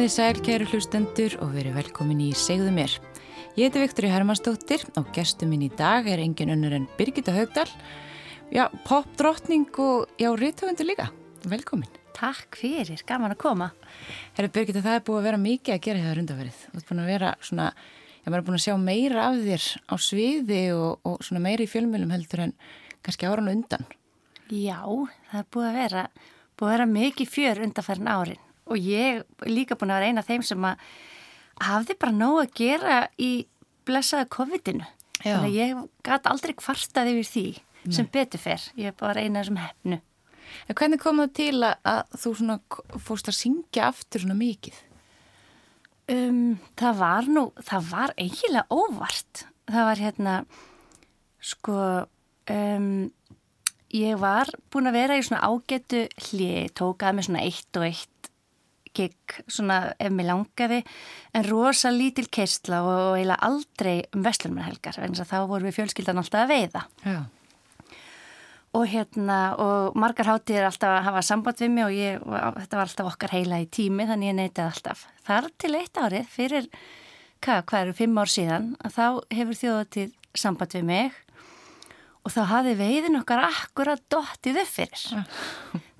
Komið sæl, kæru hlustendur og verið velkomin í Segðu mér. Ég heiti Viktori Hermannsdóttir og gestur minn í dag er engin önnur en Birgitta Haugdal. Já, popdrottning og já, rítöfundur líka. Velkomin. Takk fyrir, gaman að koma. Herri Birgitta, það er búið að vera mikið að gera hér undanverið. Þú ert búin að vera svona, já, maður er búin að sjá meira af þér á sviði og, og svona meira í fjölmjölum heldur en kannski áran undan. Já, það er búið að vera, búið að vera mikið fjör undanferðin árin og ég líka búin að vera eina af þeim sem að hafði bara nóg að gera í blessaða COVID-inu. Þannig að ég gæti aldrei kvartað yfir því sem betur fer. Ég er bara eina sem hefnu. En hvernig kom það til að, að þú fórst að syngja aftur svona mikið? Um, það var nú, það var eiginlega óvart. Það var hérna, sko, um, ég var búin að vera í svona ágætu hlið, tókaði mig svona eitt og eitt gig, svona ef mér langaði, en rosa lítil keistla og, eiginlega aldrei um vestlunarhelgar, vegna þess að þá vorum við fjölskyldan alltaf að veiða. Já. Og hérna, og margar hátíðir alltaf að hafa samband við mig og ég, og þetta var alltaf okkar heila í tími þannig ég neytið alltaf. Þar til eitt árið fyrir, hvað, hvað eru, fimm ár síðan, að þá hefur þjóðatíð samband við mig og þá hafði veiðin okkar akkurat dottið upp fyrir.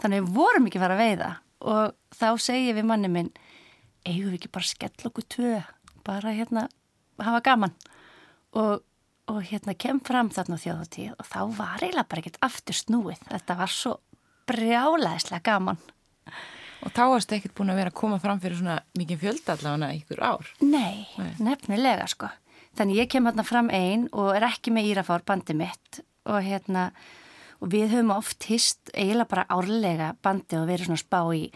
Þannig við vorum ekki að fara að veiða og þá segi ég við manni minn, eigum við ekki bara að skella okkur tvö, bara hérna hafa gaman og og hérna kem fram þarna á þjóðatíð og þá var eiginlega bara ekkert aftur snúið. Þetta var svo brjálæðislega gaman. Og þá varst ekkert búin að vera að koma fram fyrir svona mikið fjölda allavega ykkur ár. Nei, Nei. nefnilega sko. Þannig ég kem hérna fram einn og er ekki með Írafár bandi mitt og hérna og við höfum oft hist eiginlega bara árlega bandi og verið svona spá í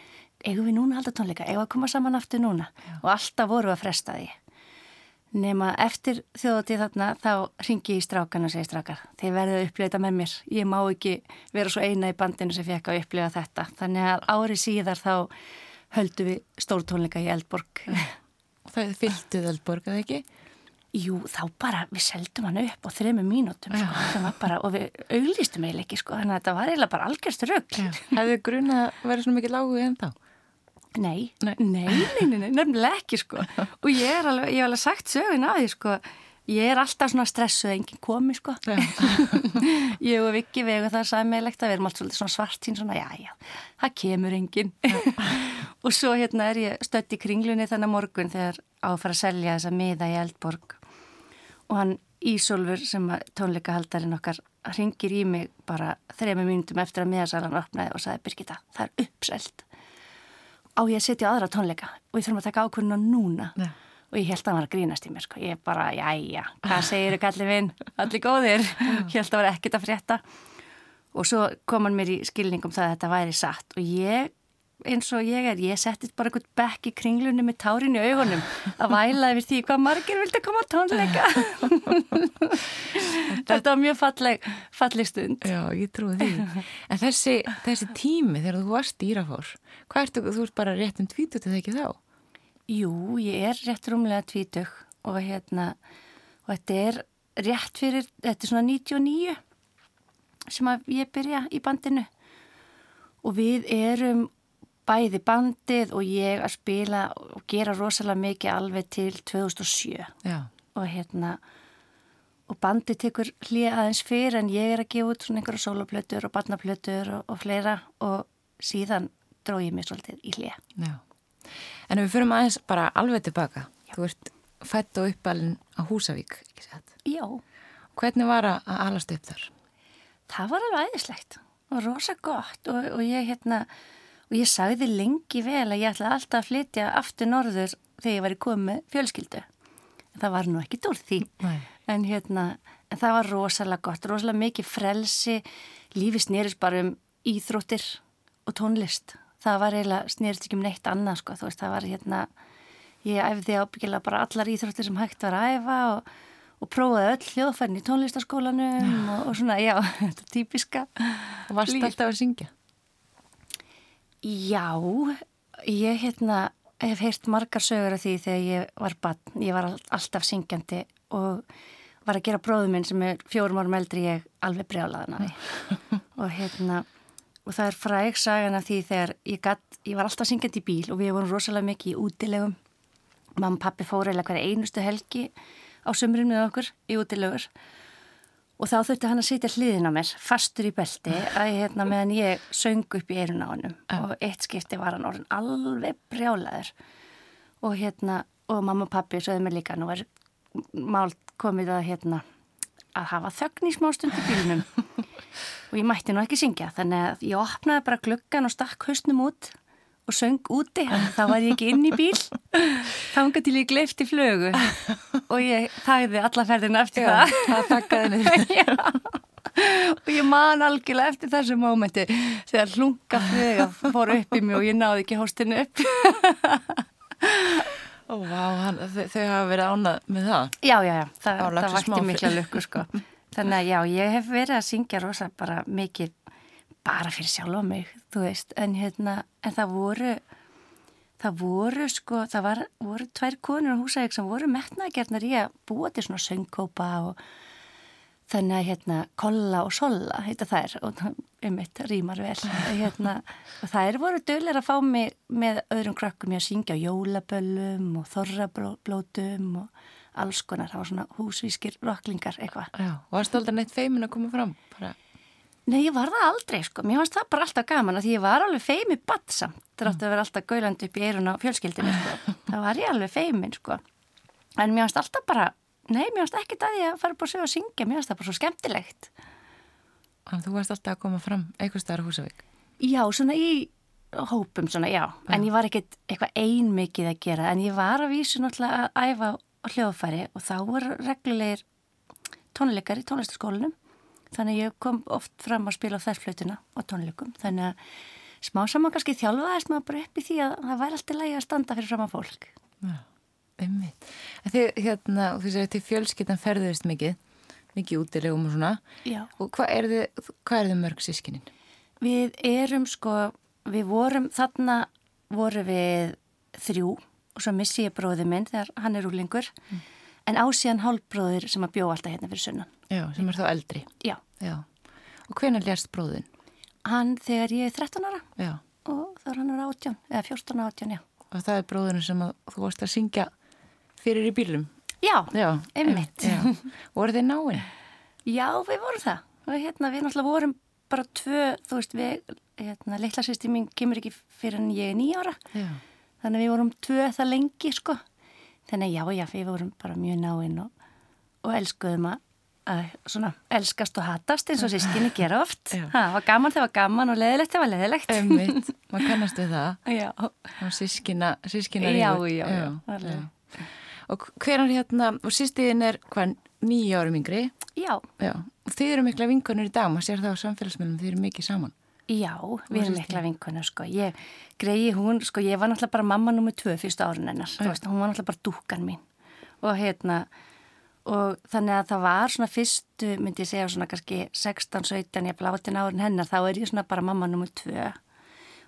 eigum við núna halda tónleika, eigum við að koma saman aftur núna og alltaf voru við að fresta því. Nefna eftir þjóðatíð þarna þá ringi ég í strákan og segi strákar, þeir verðið að upplifa þetta með mér. Ég má ekki vera svo eina í bandinu sem fekk að upplifa þetta. Þannig að ári síðar þá höldum við stórtónleika í Eldborg. Það fylgduð Eldborg, eða ekki? Jú, þá bara, við seldum hann upp á þremu mínútum, sko, bara, og við auglýstum eiginlega ekki, sko, þannig að þetta var eiginlega bara algjörst rögl. Hefðu grunna að vera svona mikið lágu en þá? Nei, Nei. nei, nei, nei, nefnilega ekki, sko, og ég er alveg, ég hef alveg sagt sögin af því, sko, ég er alltaf svona stressuð að enginn komi, sko, ég og Viki vegu það sæmiðlegt að við erum alltaf svolítið svona svartín, svona, já, já, það kemur enginn, og svo hérna er ég stött í kringlunni þannig morgun þegar á að fara að selja þessa miða í Eldborg og hann Ísólfur sem tónleikahaldarinn okkar ringir í mig bara þrejum mínútum eftir að miðasalan opnaði og sagði Birgitta, það er uppselt. Á ég að setja á aðra tónleika? Og ég þurfum að taka ákvörðuna núna. Já. og ég held að hann var að grínast í mér sko. ég bara, jæja, hvað segir þú kallið minn? Allir góðir, ég held að vera ekkert að frétta. Og svo kom hann mér í skilningum það að þetta væri satt. Og ég eins og ég er, ég settist bara eitthvað bekk í kringlunni með tárin í augunum að væla yfir því hvað margir vildi koma á tónleika þetta var mjög falleg falleg stund Já, ég trúi því. En þessi, þessi tími þegar þú varst í Írafár, hvað ertu, þú ert bara rétt um tvítut eða ekki þá? Jú, ég er rétt rúmlega tvítug og hérna og þetta er rétt fyrir þetta er svona 99 sem að ég byrja í bandinu og við erum bæði bandið og ég að spila og gera rosalega mikið alveg til 2007 Já. og hérna og bandið tekur hlið aðeins fyrir en ég er að gefa út svona einhverja soloplötur og barnaplötur og, og fleira og síðan dró ég mig svolítið í hlið. Já. En við fyrir aðeins bara alveg tilbaka, þú ert fætt og uppalinn á Húsavík, ekki sett? Já. Hvernig var að alast upp þar? Það var alveg æðislegt og rosa gott og, og ég hérna og ég sagði lengi vel að ég ætlaði alltaf að flytja aftur norður þegar ég var í komið fjölskyldu. Það var nú ekki úr því. Nei. En hérna, en það var rosalega gott, rosalega mikið frelsi, lífi snýrist bara um íþróttir og tónlist. Það var eiginlega snýrist ekki um neitt annað, sko, þú veist, það var hérna, ég æfði ábyggilega bara allar íþróttir sem hægt var að æfa og, og prófaði öll hljóðfærin í tónlistaskólanum og, og svona, já, þetta típiska. Og varst alltaf að syngja? Já, ég hérna hef heyrt margar sögur af því þegar ég var bann. Ég var all- alltaf syngjandi og var að gera bróðu minn sem er fjórum árum eldri ég alveg brjálaðan að því. og hérna, og það er fræg sagan af því þegar ég, gat, ég var alltaf syngjandi í bíl og við vorum rosalega mikið í útilegum mamma og pappi fór eða hverja einustu helgi á sömurinn með okkur í útilegur og þá þurfti hann að sitja hliðin á mér fastur í belti að hérna meðan ég söng upp í eirun á hannum og eitt skipti var hann orðin alveg brjálaður. Og hérna og mamma og pappi sögðu mig líka nú er mált komið að hérna að hafa þögn í smá stund í bílunum og ég mætti nú ekki syngja þannig að ég opnaði bara gluggan og stakk hausnum út og söng úti, þá var ég ekki inn í bíl. Þanga til ég gleifti flögu og ég þæði alla ferðina eftir Já, það. það og ég man algjörlega eftir þessu mómenti þegar hlunga fluga fór upp í mig og ég náði ekki hóstinu upp. Ó, vá, hann, þau, þau hafa verið ánað með það. já, já, já, það, það vakti mikla lukku sko. þannig að já, ég hef verið að syngja rosa bara mikið bara fyrir sjálfa mig, þú veist en hérna, en það voru það voru sko, það var, voru tvær konur á húsæk sem voru metnaðgerðnar í að búa til svona söngkópa og þannig að hérna kolla og solla heita þær og um eitt rýmar vel hérna, og þær voru dölir að fá mig með öðrum krökkum í að syngja jólaböllum og þorrablótum og alls konar, það var svona húsvískir rocklingar eitthvað. Já, og varst aldrei neitt feimin að koma fram? Bara, Nei, ég var það aldrei sko, mér fannst það bara alltaf gaman að því ég var alveg feimi baddsamt þrátt að vera alltaf gaulandi upp í eirun á fjölskyldinu sko. það var ég alveg feimin sko. En mér fannst alltaf bara nei, mér fannst ekki það ég að fara bara að segja að syngja. Mér fannst það bara svo skemmtilegt. Þannig að þú varst alltaf að koma fram einhver staðar á Húsavík. Já, svona í hópum svona, já, en ég var ekkit eitthvað einmikið að gera. En ég var að vísu náttúrulega að æfa hljóðfæri og þá voru reglulegir tónleikar í tónlistaskólanum þannig að ég kom oft fram að spila á þessflutuna á tónleikum þannig að smá saman kannski þjálfaðist maður bara upp í því að það væri alltaf lægi að standa fyrir fram að fólk. En þið, hérna, og þú segir til fjölskyttan ferðuðist mikið, mikið útilegum og svona. Já. Og hvað er þið, hvað er þið mörg sískinin? Við erum sko, við vorum þarna voru við þrjú og svo missi ég bróði minn þegar hann er úrlingur en ásíðan hálfbróðir sem að bjó alltaf hérna fyrir sunnan. Já, sem er þá eldri. Já, Já. Og hvenær lérst bróðin? hann þegar ég er 13 ára Já. og þá er hann ára 18, eða 14 ára 18, já. Og það er bróðurinn sem að þú varst að syngja fyrir í bílum. Já, Já. Einmitt. Já. Voru þið náinn? já, við vorum það. Og hérna, við náttúrulega vorum bara tvö, þú veist, við, hérna, mín kemur ekki fyrir en ég er nýja ára. Já. Þannig við vorum tvö það lengi, sko. Þannig já, já, við vorum bara mjög náinn og, og elskuðum að, að svona, elskast og hatast eins og sískinni gera oft. Já. Það var gaman þegar var gaman og leðilegt þegar var leðilegt. Einmitt. Maður kannast við það. Já, Og sískina, sískina Já, rífur. já, já, alveg. Og hvenar hérna, og sístiðin er hvað, nýja árum yngri? já, Já. Og þið eru mikla vinkonur í dag, maður sér það á samfélagsmiðlum, þið eru mikið saman. Já, við erum mikla vinkunum, sko. Ég greiði hún, sko, ég var náttúrulega bara mamma nummið tvö fyrstu árun hennar. Þú veist, hún var náttúrulega bara dúkan mín. Og hérna, og þannig að það var svona fyrstu, myndi ég segja svona kannski 16, 17, ég blátin árin hennar, þá er ég svona bara mamma nummið tvö.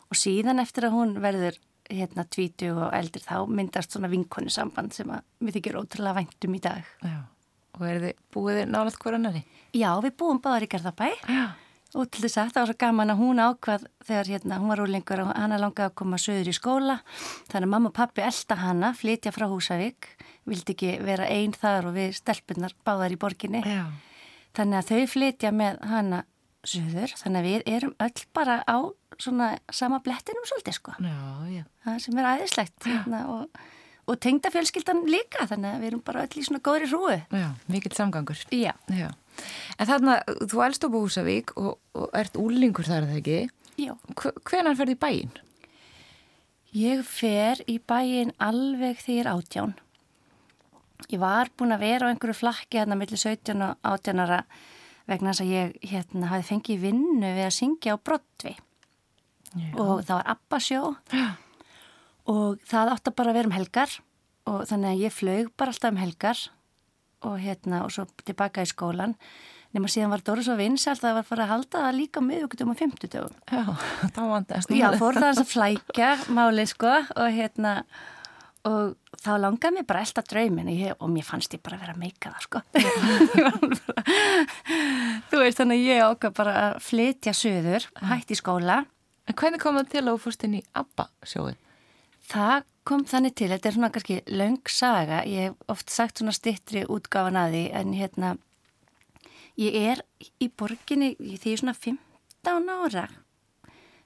Og síðan eftir að hún verður hérna tvítu og eldri, þá myndast svona vinkonu samband sem að við þykir ótrúlega væntum í dag. Já. Og er þið búið þið nálat hver annari? Já, við búum báðar í Garðabæ. Já. Og til þess að það var svo gaman að hún ákvað þegar hérna, hún var úrlingur og hana langaði að koma söður í skóla. Þannig að mamma og pappi elda hana, flytja frá Húsavík, vildi ekki vera einn þar og við stelpunar báðar í borginni. Já. Þannig að þau flytja með hana söður, þannig að við erum öll bara á svona sama blettinum svolítið sko. Já, já. Það sem er æðislegt hérna, og, og tengda fjölskyldan líka, þannig að við erum bara öll í svona góðri hrúi. Já, mikill samgangur. Já. Já. En þarna, þú elst á Húsavík og, og ert úlingur þar, það ekki? Já. Hve- Hvenær ferði í bæinn? Ég fer í bæin alveg er átján. Ég var búin að vera á einhverju flakki hérna millir 17 og 18 ára vegna þess að ég hérna hafi fengið vinnu við að syngja á Brottvi og það var Abbasjó og það átti bara að vera um helgar. Og þannig að ég flög bara alltaf um helgar. Og hérna og svo tilbaka í skólan nema síðan var Dóri svo vinsalt að það var farið að halda það líka á miðugutum og fimmtudögum. Já, þá vandast. Já, fór það að flækja máli sko. Og hérna og þá langaði mér bara elda draumin ég, og mér fannst ég bara vera meika það sko. Þú veist þannig að ég ákvað bara að flytja söður, hætti skóla. En hvernig kom það til að þú fórst inn í ABBA sjóið? Það kom þannig til, þetta er svona kannski laung saga, ég hef oft sagt svona stittri útgáfan að því en hérna ég er í borginni því ég svona 15 ára.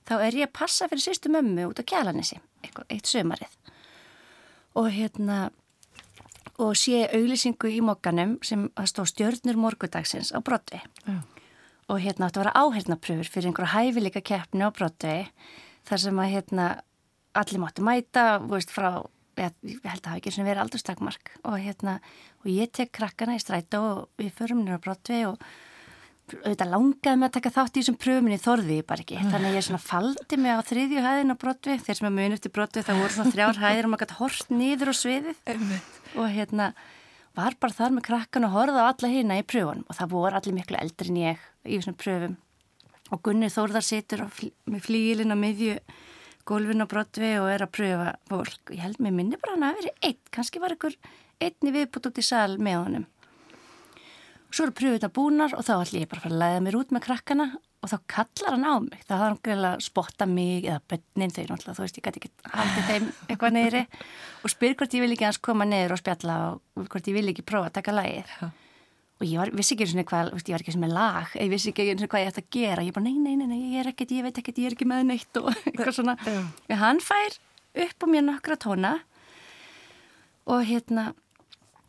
Þá er ég að passa fyrir sýstu mömmu út á kjalanissi, eitt sömarið og hérna og sé auglýsingu í mokkanum sem að stó stjörnur morgudagsins á brotvi Já. og hérna að vera áhernapröfur fyrir einhverja hæfileika keppni á brotvi þar sem að hérna allir máttu mæta, veist, frá, ég, ég held að það hafi ekki verið aldurstakmark. Og, hérna, og ég tek krakkana í stræta og við förum nýra brotvi og auðvitað langaði mig að taka þátt í þessum pröfum en þorði ég bara ekki. Þannig að ég svona faldi mig á þriðju hæðin á brotvi, þeir sem er munið til brotvi það voru svona þrjár hæðir og maður gæti hort nýður á sviðið. Og hérna var bara þar með krakkan og horða á alla hérna í pröfunum. Og það voru allir miklu eldri en ég í þessum pröfum. Og Gunni Þórðar situr með flílinn á miðju gólfin á brotvi og er að pröfa fólk. Ég held mér minni bara hann að verið eitt, kannski var einhver einni viðbútt út í sal með honum. Svo eru pröfið þetta búnar og þá ætlum ég bara að fara að læða mér út með krakkana og þá kallar hann á mig. Það har hann greiðilega að spotta mig eða bönnin þegar náttúrulega, þú veist, ég gæti ekki haldið þeim eitthvað neyri og spyr hvort ég vil ekki hans koma neyður og spjalla og hvort ég vil ekki prófa að taka lægið og ég var, vissi ekki eins og hvað, ég var ekki sem með lag ég vissi ekki eins og hvað ég ætti að gera ég bara nei, nei, nei, nei, ég er ekkert, ég veit ekkert, ég er ekki með neitt og eitthvað svona en hann fær upp á mér nokkra tóna og hérna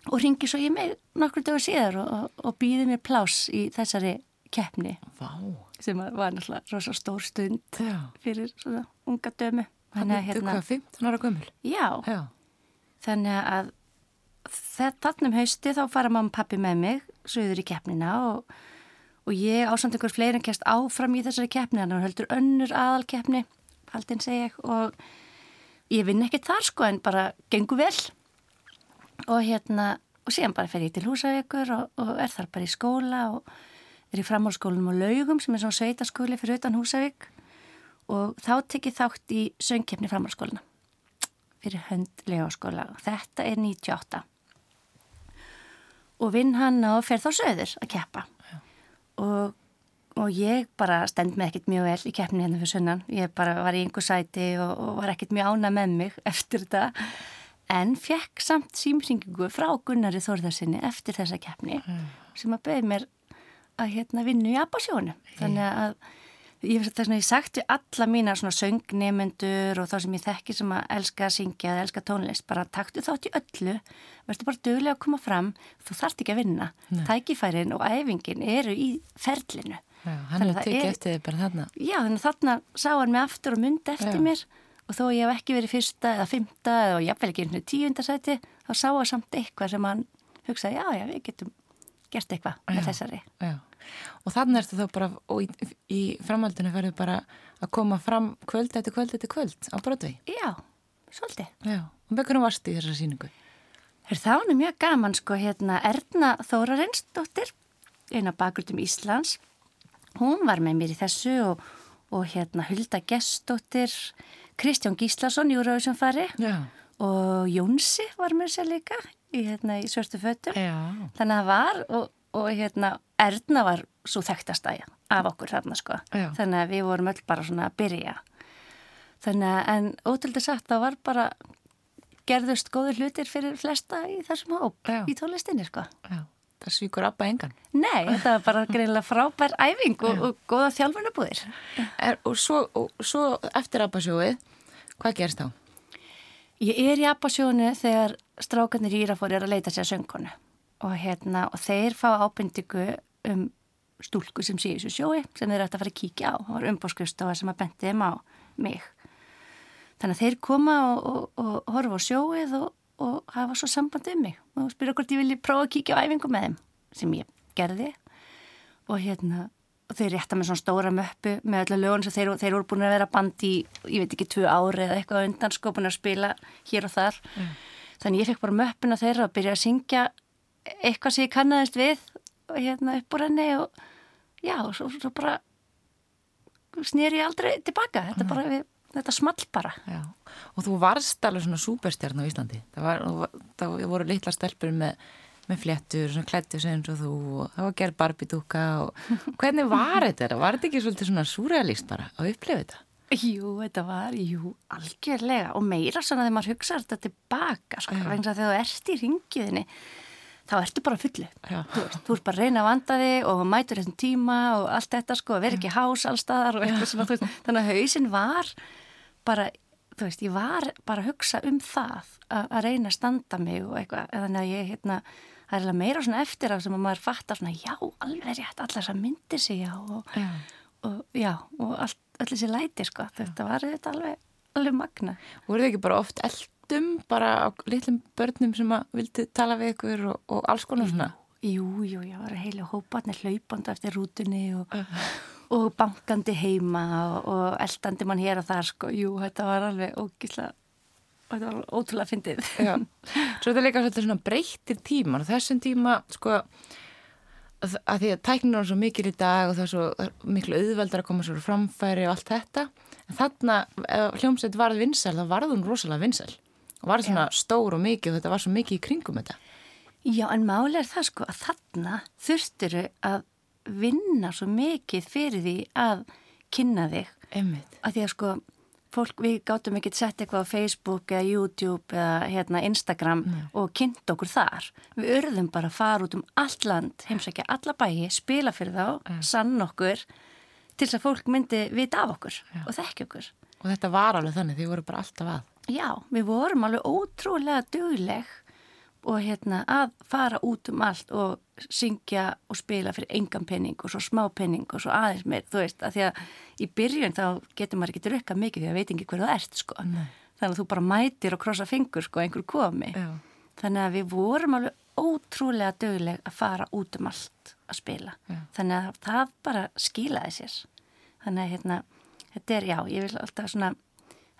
og ringi svo ég með nokkur dagar síðar og, og, og býði mér plás í þessari keppni Vá. sem var náttúrulega rosa stór stund Já. fyrir svona unga dömu Þannig að hérna, 15 ára gömul Já, Já. þannig að þannum hausti þá fara mamma og pappi með mig söður í keppnina og, og ég ásamt einhver fleirin kæst áfram í þessari keppni þannig að höldur önnur aðal keppni haldinn segi ég og ég vinn ekkert þar sko en bara gengur vel. Og hérna og síðan bara fer ég til húsavíkur og, og er þar bara í skóla og er í framhálskólanum á laugum sem er svona sveitaskóli fyrir utan húsavík. Og þá tekið þátt í söngkeppni framhálskólana fyrir hönd legaskóla og þetta er 98 og vinn hann og fer þá söður að keppa. Og, og ég bara stend með ekkert mjög vel í keppni hérna fyrir sunnan. Ég bara var í einhver sæti og, og var ekkert mjög ána með mig eftir þetta. En fekk samt símringingu frá Gunnari Þórðarsinni eftir þessa keppni sem að beði mér að hérna vinna í Abasjónu þannig að ég, þess að ég sagt við alla mína svona söngnemendur og þá sem ég þekki sem að elska að syngja eða elska tónlist, bara taktu þátt í öllu. Verður bara dögulega að koma fram. Þú þarft ekki að vinna, Nei. tækifærin og æfingin eru í ferlinu. Já, hann er, eftir þið bara þarna. Já, þannig að þarna sá hann mig aftur og myndi eftir Já. mér. Og þó ég hef ekki verið fyrsta eða fymta eða jáfnvel ekki tíundarsæti þá sá hann samt eitthvað sem hann hugsaði, já, já, við getum gert eitthvað með þessari. Já og þannig ertu þá bara í, í framhaldinu verður bara að koma fram kvöld eftir kvöld eftir kvöld á Brodvei Já, svolítið Já, og með hvernig varst í þessar síningu? Það er mjög gaman sko hérna Erna Þórarensdóttir eina bakgrutum Íslands hún var með mér í þessu og, og hérna Hulda Gestóttir Kristján Gíslason Júravísum fari Já. og Jónsi var með sér líka í, hérna, í svörstu fötum Já. þannig að það var og, og hérna Erna var svo þekktastæja af okkur þarna sko. Já. Þannig að við vorum öll bara svona að byrja. Þannig að, en ótrúlega sagt, það var bara gerðust góður hlutir fyrir flesta í þessum hóp, Já. í tónlistinni sko. Já, það svíkur abba engan. Nei, þetta var bara greinlega frábær æfing og, og góða þjálfunabúðir. Og og svo eftir abbasjóið, hvað gerst þá? Ég er í abbasjónu þegar strákarnir í Írafóri er að leita sér söngkonu og hérna, og þeir fá ábyndigu um stúlku sem sé í þessu sjói sem þeir ætti að fara að kíkja á. Og var umbóðskristofa sem að bendi þeim á mig. Þannig að þeir koma og, og, og horfa á sjóið og, og hafa svo samband um mig og spyrja hvort ég vilji prófa að kíkja á æfingu með þeim sem ég gerði. Og hérna og þeir rétta með svona stóra möppu með öllu lögun sem þeir, þeir voru búin að vera bandi í, ég veit ekki, tvö ári eða eitthvað undan sko búin að spila hér og þar. Mm. þannig ég fekk bara möppuna þeirra að byrja að syngja eitthvað sem ég kannadist við hérna upp úr henni og já, og svo, svo bara snýr ég aldrei tilbaka þetta bara við þetta small bara. Já, og þú varst alveg svona súperstjarn á Íslandi. Það, var, það voru litla stelpur með, með fléttur, svona klættu sem og þú og það var gerð barbidúka og hvernig var þetta? Var þetta ekki svolítið svona súrealist bara að upplifa þetta? Jú, þetta var, jú, algjörlega og meira svona þegar maður hugsa þetta tilbaka, sko, vegna þegar þú ert í ringiðinni þá ertu bara fullu. Þú, þú ert bara að reyna að vanda þig og mætur þessum tíma og allt þetta sko að vera ekki hás allstaðar og eitthvað svona veist, þannig að hausin var bara þú veist, ég var bara að hugsa um það að, reyna að standa mig og eitthvað, þannig að ég hérna það er meira svona eftir af sem að maður fattar svona já, alveg rétt, allar þess að myndi sig já og já, og, já, og allt, allir sér læti sko þetta var þetta alveg, alveg magna voru þið ekki bara oft eld hlustum bara á litlum börnum sem að vildi tala við ykkur og, og alls konar svona? Jú, jú, já, það var heilu hóparnir hlaupandi eftir rútunni og, uh. og bankandi heima og, og eldandi mann hér og þar sko, jú, þetta var alveg ógísla þetta var ótrúlega fyndið. Já, svo þetta er líka svona breyttir tímar og þessum tíma sko að því að tæknir er svo mikil í dag og það er svo miklu auðveldar að koma svo framfæri og allt þetta en þarna, ef hljómsveit varð vinsæl þá varð hún rosalega vinsæl og var svona Já. stór og mikið og þetta var svo mikið í kringum þetta. Já, en máli er það sko að þarna þurfturu að vinna svo mikið fyrir því að kynna þig. Einmitt. Að því að sko, fólk, við gáttum ekki að setja eitthvað á Facebook eða YouTube eða hérna Instagram Nei. og kynnt okkur þar. Við örðum bara að fara út um allt land, heimsækja alla bæi, spila fyrir þá, Nei. sann okkur til þess að fólk myndi vita af okkur Já. og þekki okkur. Og þetta var alveg þannig, því voru bara alltaf að. Já, við vorum alveg ótrúlega dugleg og hérna að fara út um allt og syngja og spila fyrir engan penning og svo smá penning og svo aðeins meir, þú veist, að því að í byrjun þá getur maður ekki drukka mikið því að veit ekki hverðu það ert, sko. Nei. Þannig að þú bara mætir og krossa fingur, sko, einhver komi. Já. Þannig að við vorum alveg ótrúlega dugleg að fara út um allt að spila. Já. Þannig að það bara skilaði sér. Þannig að hérna, þetta er, já, ég vil alltaf svona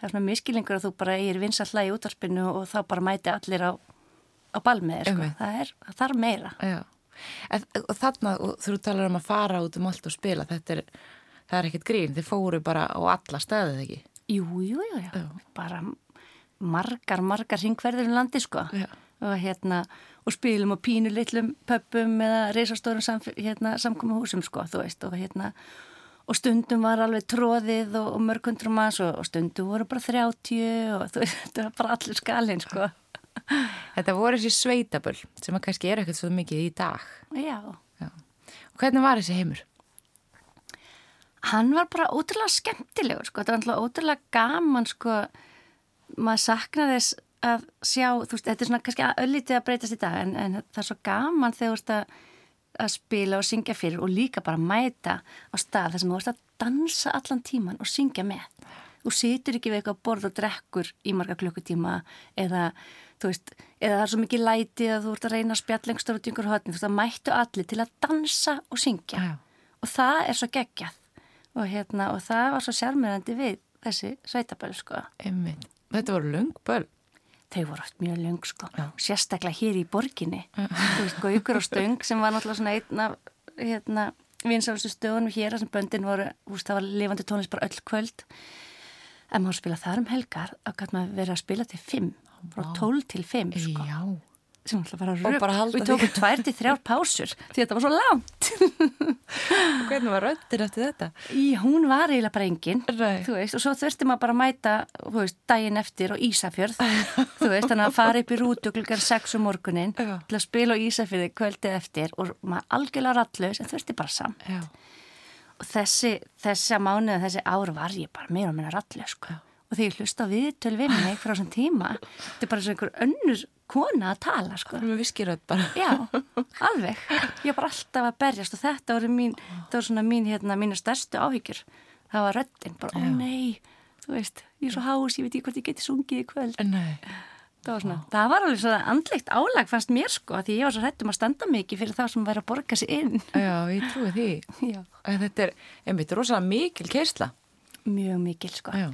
það er svona miskilingur að þú bara er vinsall í útvarpinu og þá bara mæti allir á, á balmiðir, sko. það er það er meira en, og þarna, þú talar um að fara út um allt og spila, þetta er það er ekkert grín, þið fóru bara á alla staðið ekki? Jú, jú, jú, jú. bara margar, margar hringverður í landi, sko já. og hérna, og spilum og pínu litlum pöpum eða reysastórum sam, hérna, samkomi húsum, sko, þú veist, og hérna og stundum var alveg tróðið og, og mörgundrum manns og, og stundum voru bara 30 og þú þetta var bara allir skalinn sko. Þetta voru þessi sveitaböll sem að kannski er ekkert svo mikið í dag. Já. Já. Og hvernig var þessi heimur? Hann var bara ótrúlega skemmtilegur sko, þetta var alltaf ótrúlega gaman sko, maður saknaði þess að sjá, þú veist, þetta er svona kannski öllítið að breytast í dag en, en það er svo gaman þegar þú veist að að spila og syngja fyrir og líka bara mæta á stað þar sem þú ert að dansa allan tíman og syngja með. Þú situr ekki við eitthvað borð og drekkur í marga klukkutíma eða þú veist, eða það er svo mikið læti að þú ert að reyna að spjall lengstur út í einhver hotni, þú veist, það mættu allir til að dansa og syngja Já. og það er svo geggjað og hérna, og það var svo sérmyrandi við þessi sveitaböl, sko. Einmitt. Þetta voru lungböl þau voru oft mjög lung sko. Já. sérstaklega hér í borginni. Þú veist, Gaukur og Stöng sem var náttúrulega svona einn af hérna, vinsálustu stöðunum hér sem böndin voru, veist, það var lifandi tónlist bara öll kvöld. En maður spila þar um helgar að gæt maður verið að spila til fimm frá tól til fimm sko. Já alltaf bara og við tókum tvær til þrjár pásur því þetta var svo langt og hvernig var röttir eftir þetta? Í, hún var eiginlega bara engin veist, og svo þurfti maður bara að mæta veist, daginn eftir og Ísafjörð þú veist, þannig að fara upp í rútu klukkan 6 um morgunin Já. til að spila á Ísafjörði kvöldið eftir og maður algjörlega rattlaus en þurfti bara samt Já. og þessi, þessi mánu þessi ár var ég bara meira og meina rattlaus sko. og þegar ég hlusta á viðtöl við mig frá þessum tíma þetta er bara svona einhver önnur kona að tala sko. Með viskiröð bara. Já, alveg. Ég var alltaf að berjast og þetta var mín, það var svona mín, hérna, mínu stærstu áhyggjur. Það var röddinn, bara, ó nei, þú veist, ég er svo hás, ég veit ekki hvort ég geti sungið í kvöld. Nei. Það var svona, það var alveg svona andlegt álag fannst mér sko, því ég var svo hættum að standa mikið fyrir það sem væri að borga sér inn. Já, ég trúi því. Já. Þetta er, einmitt, rosalega mikil kersla. Mjög mikil sko. Já.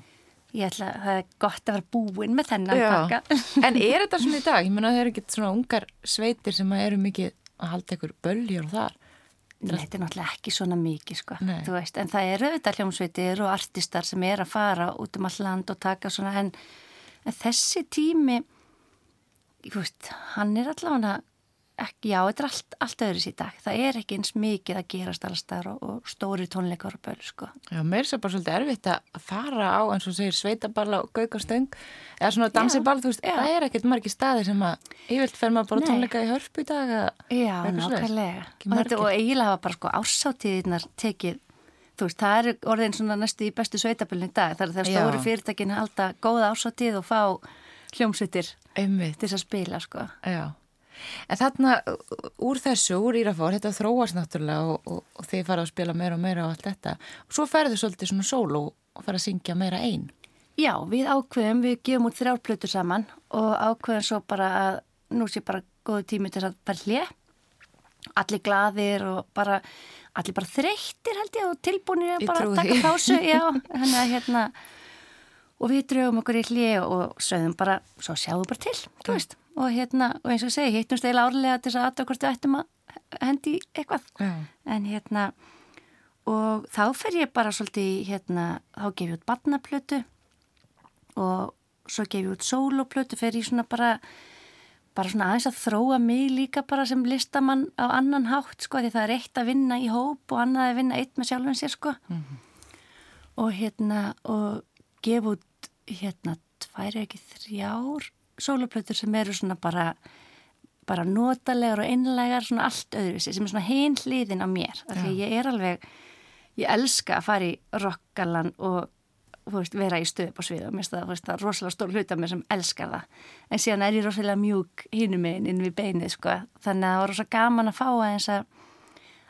Ég ætla að það er gott að vera búin með þennan pakka. en er þetta svona í dag? Ég menna að það eru ekki svona ungar sveitir sem eru mikið að halda ykkur böljur og þar. Nei, þetta er náttúrulega ekki svona mikið sko, Nei. þú veist, en það eru auðvitað hljómsveitir og artistar sem er að fara út um all land og taka svona, en, en þessi tími, þú veist, hann er allavega ekki, já, þetta er allt, allt öðris í dag, það er ekki eins mikið að gerast allstar og, og stóri tónleikar og böl, sko. Já, mér er svo bara svolítið erfitt að fara á eins og segir sveitaballa og gaukastöng eða svona dansiball, þú veist, já. það er ekkert margi staðir sem að yfirlt fer maður bara Nei. tónleika í hörpu í dag Já, nákvæmlega. Og, þetta, og eiginlega var bara sko ársátíðirnar tekið, þú veist, það er orðin svona næstu í bestu sveitabölinu í dag. Það er þegar Já. stóru fyrirtækin halda góða ársátíð og fá hljómsveitir til þess að spila, sko. já. En þarna úr þessu, úr Írafár, þetta þróast náttúrulega og, og, og þið fara að spila meira og meira og allt þetta og svo ferðu svolítið svona sóló og fara að syngja meira einn. Já, við ákveðum, við gefum út þrjárplötur saman og ákveðum svo bara að nú sé bara góðu tími til að bara hlje. Allir glaðir og bara, allir bara þreyttir held ég og tilbúinir Ég að bara trúi taka pásu, já, þannig að hérna, og við draugum okkur í hlje og sögðum bara, svo sjáum við bara til, þú veist, og hérna, og eins og segi, hittumst eiginlega árlega til þess að aðtöða hvort við ættum að hendi eitthvað, Já. en hérna, og þá fer ég bara svolítið, hérna, þá gef ég út barnaplötu og svo gef ég út sóloplötu fer ég svona bara bara svona aðeins að þróa mig líka bara sem listamann á annan hátt sko því það er eitt að vinna í hóp og annað að vinna eitt með sjálfum sér sko. Og hérna og gef út hérna tvær ekki þrjár sóloplötur sem eru svona bara bara notalegar og einlegar svona allt öðru sem er svona hinn hliðin á mér. Af því að ég er alveg ég elska að fara í rockalan og veist, vera í stöðu på svið og mér finnst það, rosalega stór hlut af mér sem elskar það. En síðan er ég rosalega mjúk hínum meginn inn við beinið sko. Þannig að það var rosalega gaman að fá aðeins að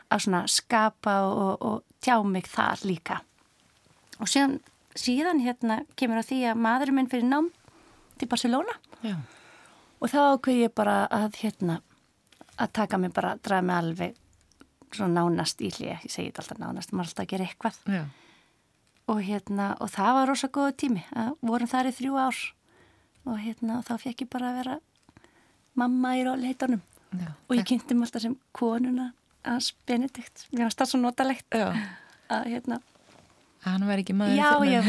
að svona skapa og, og, og tjá mig þar líka. Og síðan, síðan hérna kemur á því að maðurinn minn fyrir nám til Barcelona Já. og þá ákveð ég bara að hérna að taka mig bara, draga mig alveg svona nánast í hlið, ég segi þetta alltaf nánast maður alltaf að gera eitthvað Já. og hérna, og það var rosa góða tími að vorum þar í þrjú ár og hérna, þá fekk ég bara að vera mamma í róleitunum Já. og ég kynnti mig alltaf sem konuna hans Benedikt, mér varst það svo notalegt Já. að hérna, Hann var ekki maður. já, já,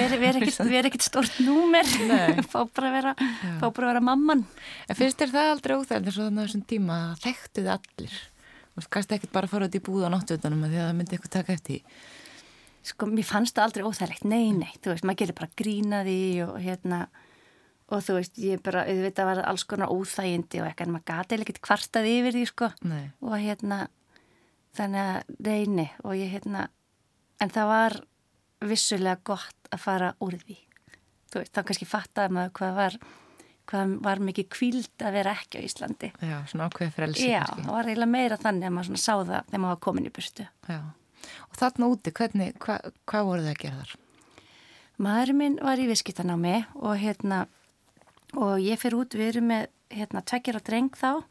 veri ekkit stort númer Nei. fá bara að vera fá bara að vera mamman En finnst þér það aldrei og þannig á þessum tíma að þekktu þið allir? Veist, kannski ekkert bara að fara út í búð á náttutunum því að það myndi eitthvað taka eftir. sko, mér fannst það aldrei óþægilegt, nei, nei, þú veist, maður gerir bara grína því og hérna, og þú veist, ég bara, auðvitað var alls konar óþægindi og eitthvað, en maður gati ekkert kvartað yfir því, sko, Nei. og hérna, þannig að reyni og ég, hérna, en það var vissulega gott að fara úr því, veist, þá kannski fattaði maður hvað var, hvað var mikið kvíld að vera ekki á Íslandi. Já, svona ákveði frelsi Já, það var eiginlega meira þannig að maður sá það þegar maður var komin í burtu. Já. Og þarna úti, hvernig, hva, hvað voru þið að gera þar? Maðurinn minn var í viðskiptanámi og hérna og ég fyrir út, við erum með hérna tveggjara dreng þá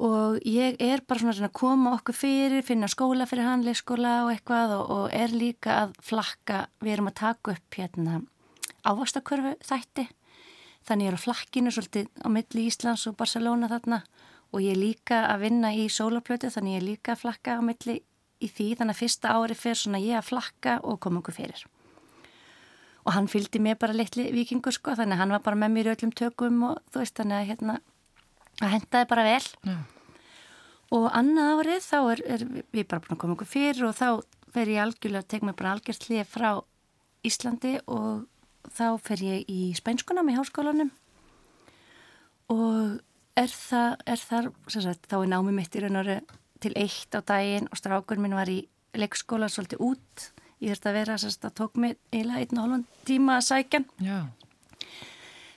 og ég er bara svona að koma okkur fyrir, finna skóla fyrir hann, leikskóla og eitthvað og, og er líka að flakka, við erum að taka upp hérna ávastakörfu þætti. Þannig ég er á flakkinu svolítið á milli Íslands og Barcelona þarna. Og ég er líka að vinna í sólaplötu þannig ég er líka að flakka á milli í því. Þannig að fyrsta ári fyrir svona ég að flakka og koma okkur fyrir. Og hann fylgdi mér bara litli vikingur sko þannig að hann var bara með mér í öllum tökum og þú veist þannig að hérna að hendaði bara vel Já. og annað árið þá er, er við bara búin að koma okkur fyrir og þá fer ég algjörlega að teka mig bara algjört hlið frá Íslandi og þá fer ég í spænskunam í háskólanum og er það, er þar, sagt, þá er námi mitt í raun og veru til eitt á daginn og strákur minn var í leikskóla svolítið út ég þurfti að vera, sagt, það tók mig eiginlega einn og hálfan tíma að sækja. Já.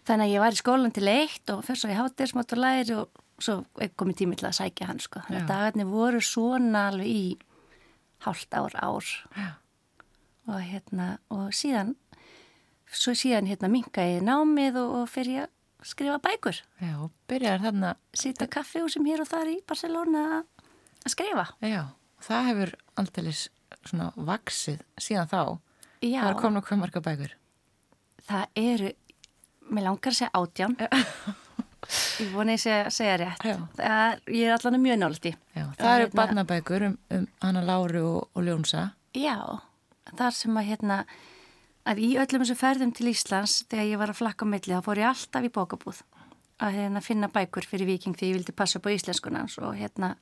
Þannig að ég var í skólan til eitt og fyrst svo í hátir og læri og svo kom ég tími til að sækja hann sko. þannig að dagarnir voru svona alveg í hálft ár ár Já. og hérna og síðan svo síðan hérna minka ég námið og, og fyrir ég að skrifa bækur Já, og byrjar þarna, sita kaffihúsum hér og þar í Barcelona að- skrifa já, það hefur aldrei svona vaksið síðan þá. Já, Það er komin okkur marga bækur. það eru mér langar að segja átján ég voni að segja rétt. Er, ég er allan mjög nált í. Já, það eru hérna, barnabækur um, um Hanna Láru og, og Ljónsa. Já, þar sem að hérna, að í öllum þessu ferðum til Íslands, þegar ég var að flakka á milli, þá fór ég alltaf í bókabúð að hérna, finna bækur fyrir viking því ég vildi passa upp á íslenskunans og hérna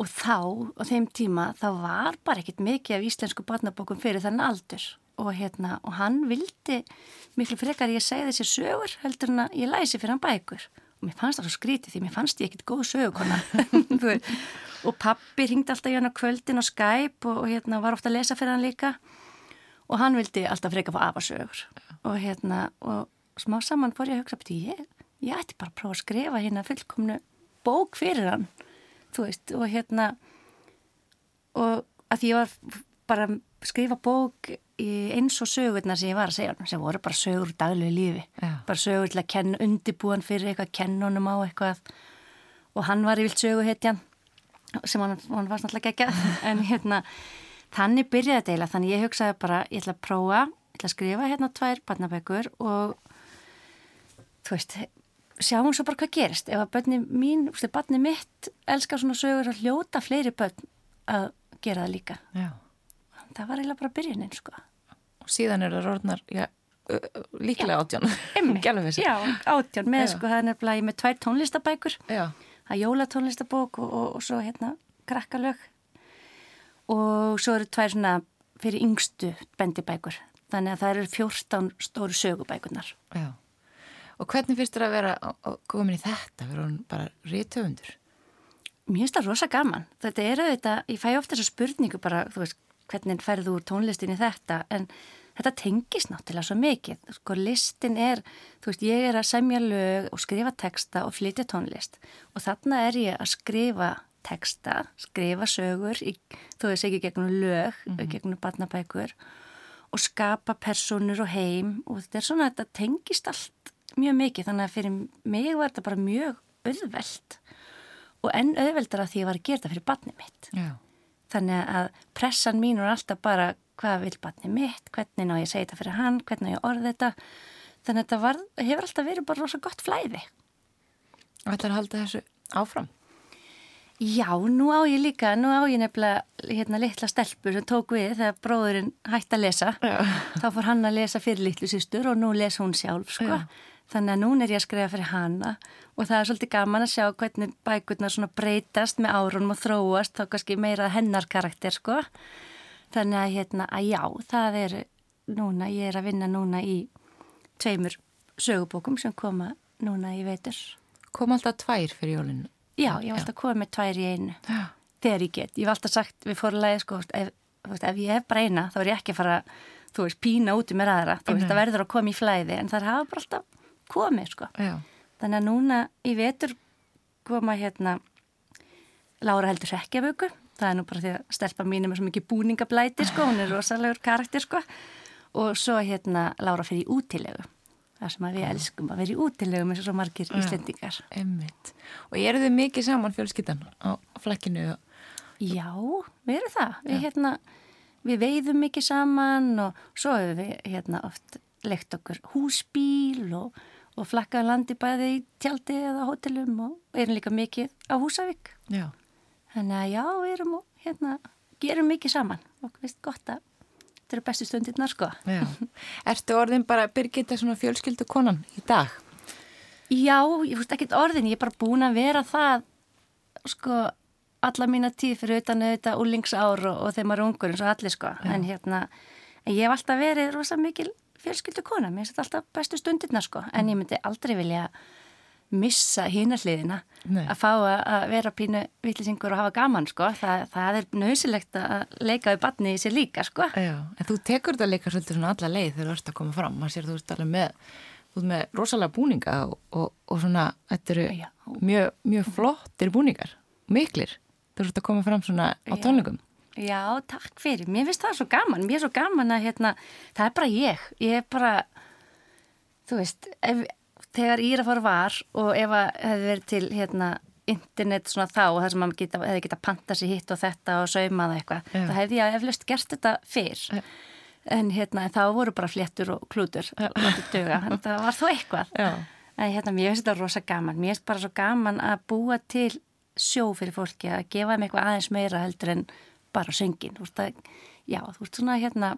og þá, á þeim tíma, þá var bara ekkit mikið af íslensku barnabókum fyrir þann aldur og hérna, og hann vildi miklu frekar ég segði þessi sögur heldur en að ég læsi fyrir hann bækur. Og mér fannst það svo skrítið því mér fannst ég ekkit góð sögukonna og pappi ringdi alltaf í hann á kvöldin og Skype og, og hérna var ofta að lesa fyrir hann líka. Og hann vildi alltaf freka á afasögur. Og hérna, og smá saman fór ég að hugsa betur ég, ég ætti bara að prófa að skrifa hérna fullkomnu bók fyrir hann. Þú veist, og hérna og að ég var bara að skrifa bók eins og sögurna sem ég var að segja sem voru bara sögur daglegu lífi. Já. bara sögur til að kenna undibúan fyrir eitthvað kennunum á eitthvað. Og hann var í vilt söguhetjan sem hann, hann var snáttúrulega ekki en hérna þannig byrjaði þetta eiginlega. Þannig ég hugsaði bara ég ætla að prófa, ég ætla að skrifa hérna tvær barnabækur og þú veist sjáum svo bara hvað gerist. Ef að bönni mín, þú veist, bönni mitt elskar svona sögur að hljóta fleiri bönn að gera það líka. Já. það var eiginlega bara byrjunin sko og síðan er það orðnar já, líklega átján. Já, átján með já. sko, það er nefnilega með tvær tónlistabækur. Það er jólatónlistabók og, og, og svo hérna krakkalög. Og svo eru tvær svona fyrir yngstu bendibækur. Þannig að það eru fjórstán stóru sögubækunar Já. Og hvernig finnst þér að vera komin í þetta? Verður hún bara rítöfundur? Mér finnst það rosa gaman. Þetta er auðvitað, ég fæ ofta þessa spurningu bara, þú veist, hvernig ferðu úr tónlistin í þetta, en þetta tengis náttúrulega svo mikið. Sko, listin er, þú veist, ég er að semja lög og skrifa texta og flytja tónlist og þarna er ég að skrifa texta, skrifa sögur, í, þú veist ekki gegnum lög, mm -hmm. gegnum barnabækur og skapa personur og heim og þetta er svona, þetta tengist allt mjög mikið þannig að fyrir mig var þetta bara mjög auðveld og enn auðveldar að því að ég var að gera þetta fyrir batni mitt Já. Þannig að pressan mín var alltaf bara hvað vil batni mitt, hvernig ná ég að segja þetta fyrir hann hvernig ná ég að orða þetta þannig að þetta var, hefur alltaf verið bara rosa gott flæði Og þetta er að halda þessu áfram? Já, nú á ég líka, nú á ég nefnilega hérna litla stelpur sem tók við þegar bróðurinn hætti að lesa Já. þá fór hann að lesa fyrir litlu sýstur og nú les hún sjálf sko Já. Þannig að núna er ég að skrifa fyrir hana og það er svolítið gaman að sjá hvernig bækurnar svona breytast með árunum og þróast þá kannski meira hennar karakter sko. Þannig að hérna að já, það er núna, ég er að vinna núna í tveimur sögubókum sem koma núna í veitur. Kom alltaf tvær fyrir jólinu? Já, ég var alltaf að koma með tvær í einu. Já. Þegar ég get. Ég var alltaf sagt við fórlega sko, ef, ef ég hef bara eina þá er ég ekki að fara, þú veist, pína út um mér aðra. Þú veist, það verður að koma í flæði en það hafa bara alltaf komið sko. Þannig að núna í vetur koma hérna Lára heldur Rekkjavöku, það er nú bara því að stelpa mín er með svo mikið búningablæti sko, hún er rosalegur karakter sko og svo hérna Lára fyrir í útilegu það sem við elskum að vera í útilegum eins og svo margir ja, íslendingar einmitt. Og eru þið mikið saman fjölskyttan á flakkinu? Já, við erum það við, ja. hérna, við veiðum mikið saman og svo hefur við hérna, oft lekt okkur húsbíl og og flakkaði landi bæði í tjaldi eða hótelum og erum líka mikið á Húsavík. Já. Þannig að já, við erum og hérna, gerum mikið saman og veist gott að þetta eru bestu stundirnar sko. Já. Ertu orðin bara Birgitta svona fjölskyldu konan í dag? Já, ég fúst ekki orðin, ég er bara búin að vera það sko alla mína tíð fyrir utan auðvitað úlingsár og, og þeim að rungur eins og allir sko, Já. en hérna ég hef alltaf verið rosa mikil fjölskyldu kona, mér finnst alltaf bestu stundirna sko, en ég myndi aldrei vilja missa hínarliðina að fá að vera pínu vittlisingur og hafa gaman sko, Þa, það er nöðsilegt að leika við batni í sér líka sko. Já, en þú tekur þetta líka svolítið svona alla leið þegar þú ert að koma fram, maður sér þú ert alveg með, þú ert með rosalega búninga og, og, og svona, þetta eru mjög, mjög flottir búningar, miklir, þú ert að koma fram svona á tónleikum. Já, takk fyrir. Mér finnst það svo gaman. Mér er svo gaman að hérna, það er bara ég. Ég er bara, þú veist, ef, þegar Írafár var og ef það hefði verið til hérna, internet svona þá og það sem maður geta, hefði getað panta sér hitt og þetta og saumað eitthvað, þá hefði ég eflaust gert þetta fyrr. Já. En hérna, þá voru bara fléttur og klútur, látið döga. En það var þó eitthvað. Já. en hérna, mér finnst þetta rosa gaman mér finnst bara svo gaman að búa til sjó fyrir fólki, að gefa þeim eitthvað aðeins meira heldur en bara söngin þú veist að, já, þú veist svona hérna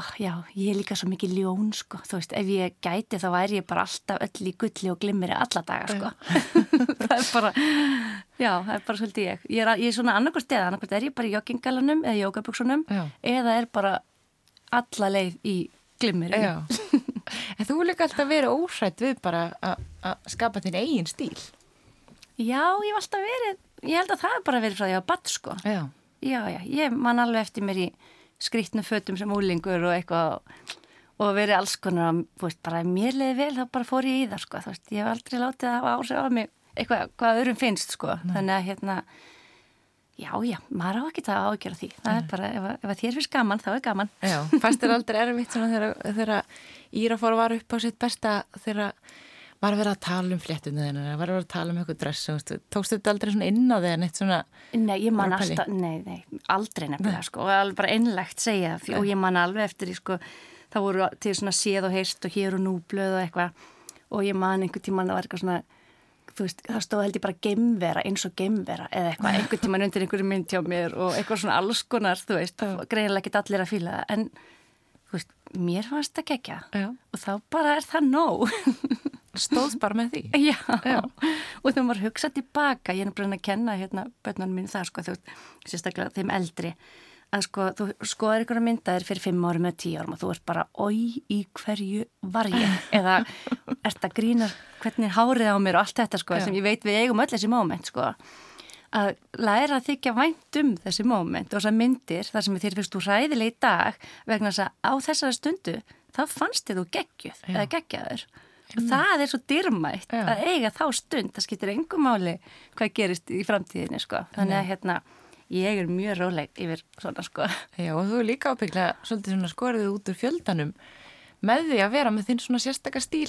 oh, já, ég er líka svo mikið ljón sko, þú veist, ef ég gæti þá væri ég bara alltaf öll í gulli og glimmiri alla daga sko. Það er bara, já, það er bara svolítið ég. Ég er, ég er svona annarkvært eða, annarkvært er ég bara í joggingalanum eða jógabuksunum eða er bara alla leið í glimmiri Já. En þú líka alltaf verið óhrætt við bara að skapa þinn eigin stíl. Já, ég hef alltaf verið, ég held að það er bara verið frá því að badd sko. Já. Já, já, ég man alveg eftir mér í skrítnu fötum sem úlingur og eitthvað og verið alls konar, þú veist, bara mér leiði vel þá bara fór ég í það sko, þú veist, ég hef aldrei látið að hafa áhrif á mig eitthvað, hvað öðrum finnst sko, Nei. þannig að hérna Já, já, maður á ekki það að ágjöra því. Það er bara, ef, ef þér finnst gaman, þá er gaman. Já, fannst þér aldrei erfitt svona þegar Írafór var upp á sitt besta þegar var að vera að tala um fléttunni þennan, var að vera að tala um eitthvað dress, tókstu þetta aldrei svona inn á neitt svona... Nei, ég man alltaf, nei, nei, aldrei nefnilega, nei. sko, og alveg bara einlegt segja það, og ég man alveg eftir því, sko, það voru til svona séð og heist og hér og nú blöð og eitthvað, og ég man einhver tíma að það var eitthvað svona þú veist, það stóð held ég bara gemvera eins og gemvera eða eitthvað, einhvern tíman undir einhverju mynd hjá mér og eitthvað svona alls konar, þú veist, greinilega ekki allir að fýla það, en veist, mér fannst það gegja Já. og þá bara er það nóg. Stóðs bara með því? Já, Já. og þegar maður hugsa tilbaka, ég er bara að kenna hérna börnunum mín það, sko, þú sérstaklega þeim eldri, að sko, þú skoðar ykkur að mynda þér fyrir fimm árum eða tíu árum og þú ert bara, oi, í hverju var ég? Eða ert að grína hvernig hárið á mér og allt þetta, sko, Já. sem ég veit við eigum öll þessi móment, sko. Að læra að þykja vænt um þessi móment og þessar myndir, þar sem þér fyrst úr ræðileg í dag, vegna þess að á þessari stundu, þá fannst þið þú geggjuð, eða geggjaður. Og það er svo dyrmætt Já. að eiga þá stund, það skiptir engum máli hvað gerist í framtíðinni, sko. Þannig að, hérna, ég er mjög róleg yfir svona sko. Já og þú er líka ábygglega svolítið svona skorðið út úr fjöldanum með því að vera með þinn svona sérstakar stíl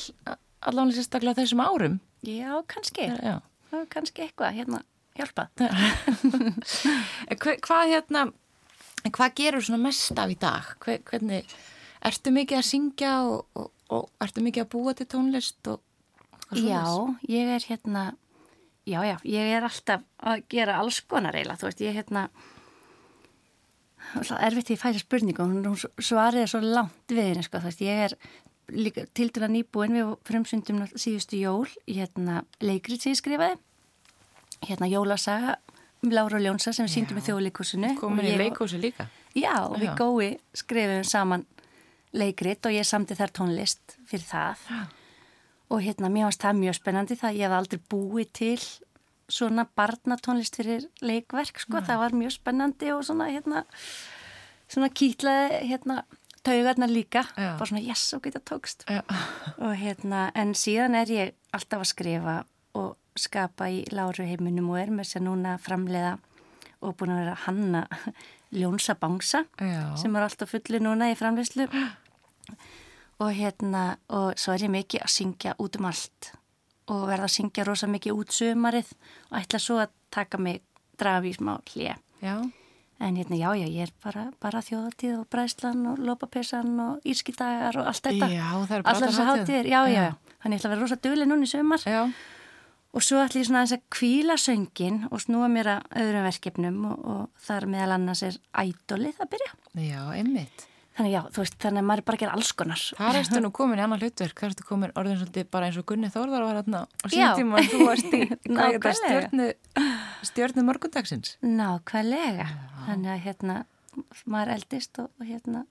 allavega sérstaklega þessum árum. Já, kannski. Já. Kannski eitthvað hérna hjálpa. Hva, hvað hérna, hvað gerur svona mest af í dag? Hver, hvernig, ertu mikið að syngja og, og, og ertu mikið að búa til tónlist og? Já, ég er hérna Já, já, ég er alltaf að gera alls konar eiginlega, þú veist, ég er hérna erfitt því að færa spurningu hún svariði svo langt við henni, sko, þú veist, ég er líka til dæla nýbúin við frumsundum síðustu jól, hérna leikrið sem ég skrifaði hérna Jólasaga um Lára og Ljónsa sem við síndum í þjóðleikúsinu Komin í leikúsi líka? Já, við gói skrifum saman leikrið og ég samti þær tónlist fyrir það. Já og hérna mér finnst það mjög spennandi það ég hef aldrei búið til svona barnatónlist fyrir leikverk sko, Nei. það var mjög spennandi og svona hérna svona kýtlaði hérna taugarna líka, Já. bara svona yes og geta tókst. Já. og hérna en síðan er ég alltaf að skrifa og skapa í láru heiminum og er með sér núna framleiða og búin að vera hanna Ljónsa Bangsa sem er alltaf fulli núna í framleiðslu og hérna og svo er ég mikið að syngja út um allt. Og verða að syngja rosa mikið út sömarið og ætla svo að taka mig drafið smá hlið en hérna já já ég er bara, bara þjóðatíð og bræslan og lópapessan og írskidagar og allt þetta. Já, allar þessar hátíðir, já, já. Já. Þannig ég ætla að vera rosa döguleg núni í sömar já. og svo ætla ég svona að þess að kvíla söngin og snúa mér að öðrum verkefnum og, og þar meðal annars er ædolið að byrja. Já, einmitt Þannig já, þú veist, þannig að maður er bara að gera alls konar. Það erstu nú komin í annar hlutverk, það erstu komin orðin svolítið bara eins og Gunni Þórðar var hérna á síðan tíma og þú varst í stjórnu, stjórnu morgundagsins. Nákvæmlega, þannig að hérna maður eldist og, og hérna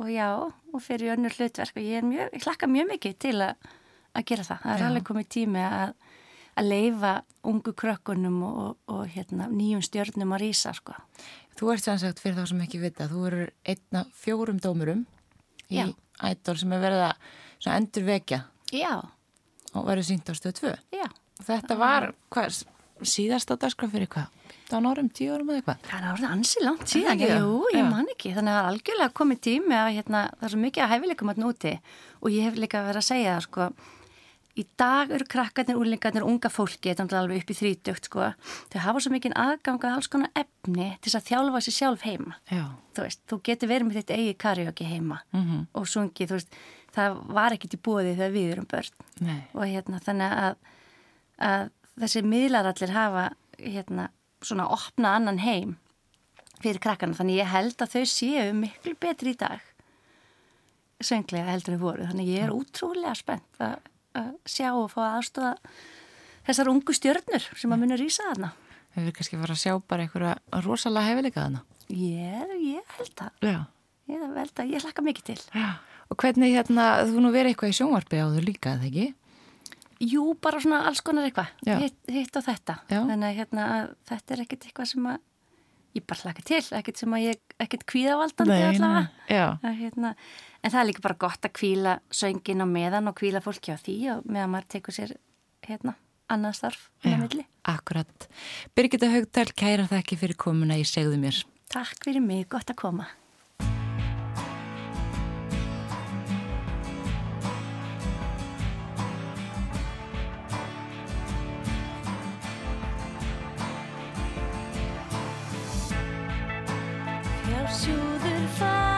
og já, og fyrir önnur hlutverk og ég er mjög, ég hlakka mjög mikið til að, að gera það. Það er já. alveg komið tími að, að leifa ungu krökkunum og, og hérna nýjum stjórnum að rýsa, sko. Þú ert sannsagt fyrir þá sem ekki vita, þú eru einna fjórum dómurum í Já. ædol sem er verið að endur vekja Já. og verið sínt á stöð 2. Já. Þetta var hvað, síðast á dagskraf fyrir hvað? 15 árum, 10 árum eða eitthvað? Það er orðið ansi langt síðan, ekki, jú, ég man ekki, þannig að það er algjörlega komið tími að hérna, það er svo mikið að hæfileikum að núti og ég hef líka verið að segja það sko, í dag eru krakkarnir, úrlingarnir, unga fólki, þetta er alveg upp í þrítökt sko, þau hafa svo mikinn aðgang að alls konar efni til þess að þjálfa sér sjálf heima. Já. Þú veist, þú getur verið með þitt eigi karaoke heima Mm -hmm. og sungið, þú veist, það var ekkit í búið þegar við erum börn Nei. og hérna þannig að, að þessi miðlar allir hafa hérna svona opna annan heim fyrir krakkana, þannig ég held að þau séu miklu betri í dag sönglega heldur þau voru, þannig ég er útrúlega spennt að, að sjá og fá aðstóða þessar ungu stjörnur sem að muni rýsa þarna Við verðum kannski fara að sjá bara einhverja rosalega hefileika þarna. ég, ég held að Já. ég held að ég hlakka mikið til Já. Og hvernig hérna, þú nú verið eitthvað í sjónvarpi á þau líka, eða ekki? Jú, bara svona alls konar eitthvað, hitt, hitt og þetta. Já. Þannig að hérna, að þetta er ekkert eitthvað sem að ég bara hlaka til, ekkert sem að ég, ekkert kvíðavaldandi allavega. Já. Að, hérna, en það er líka bara gott að kvíla söngin á meðan og kvíla fólki á því og meðan maður tekur sér hérna, annað starf á milli. akkurat. Birgitta Haugdal, kæra þakki fyrir komuna í segðu mér. Takk fyrir mig, gott að koma. Fjársjúður falinn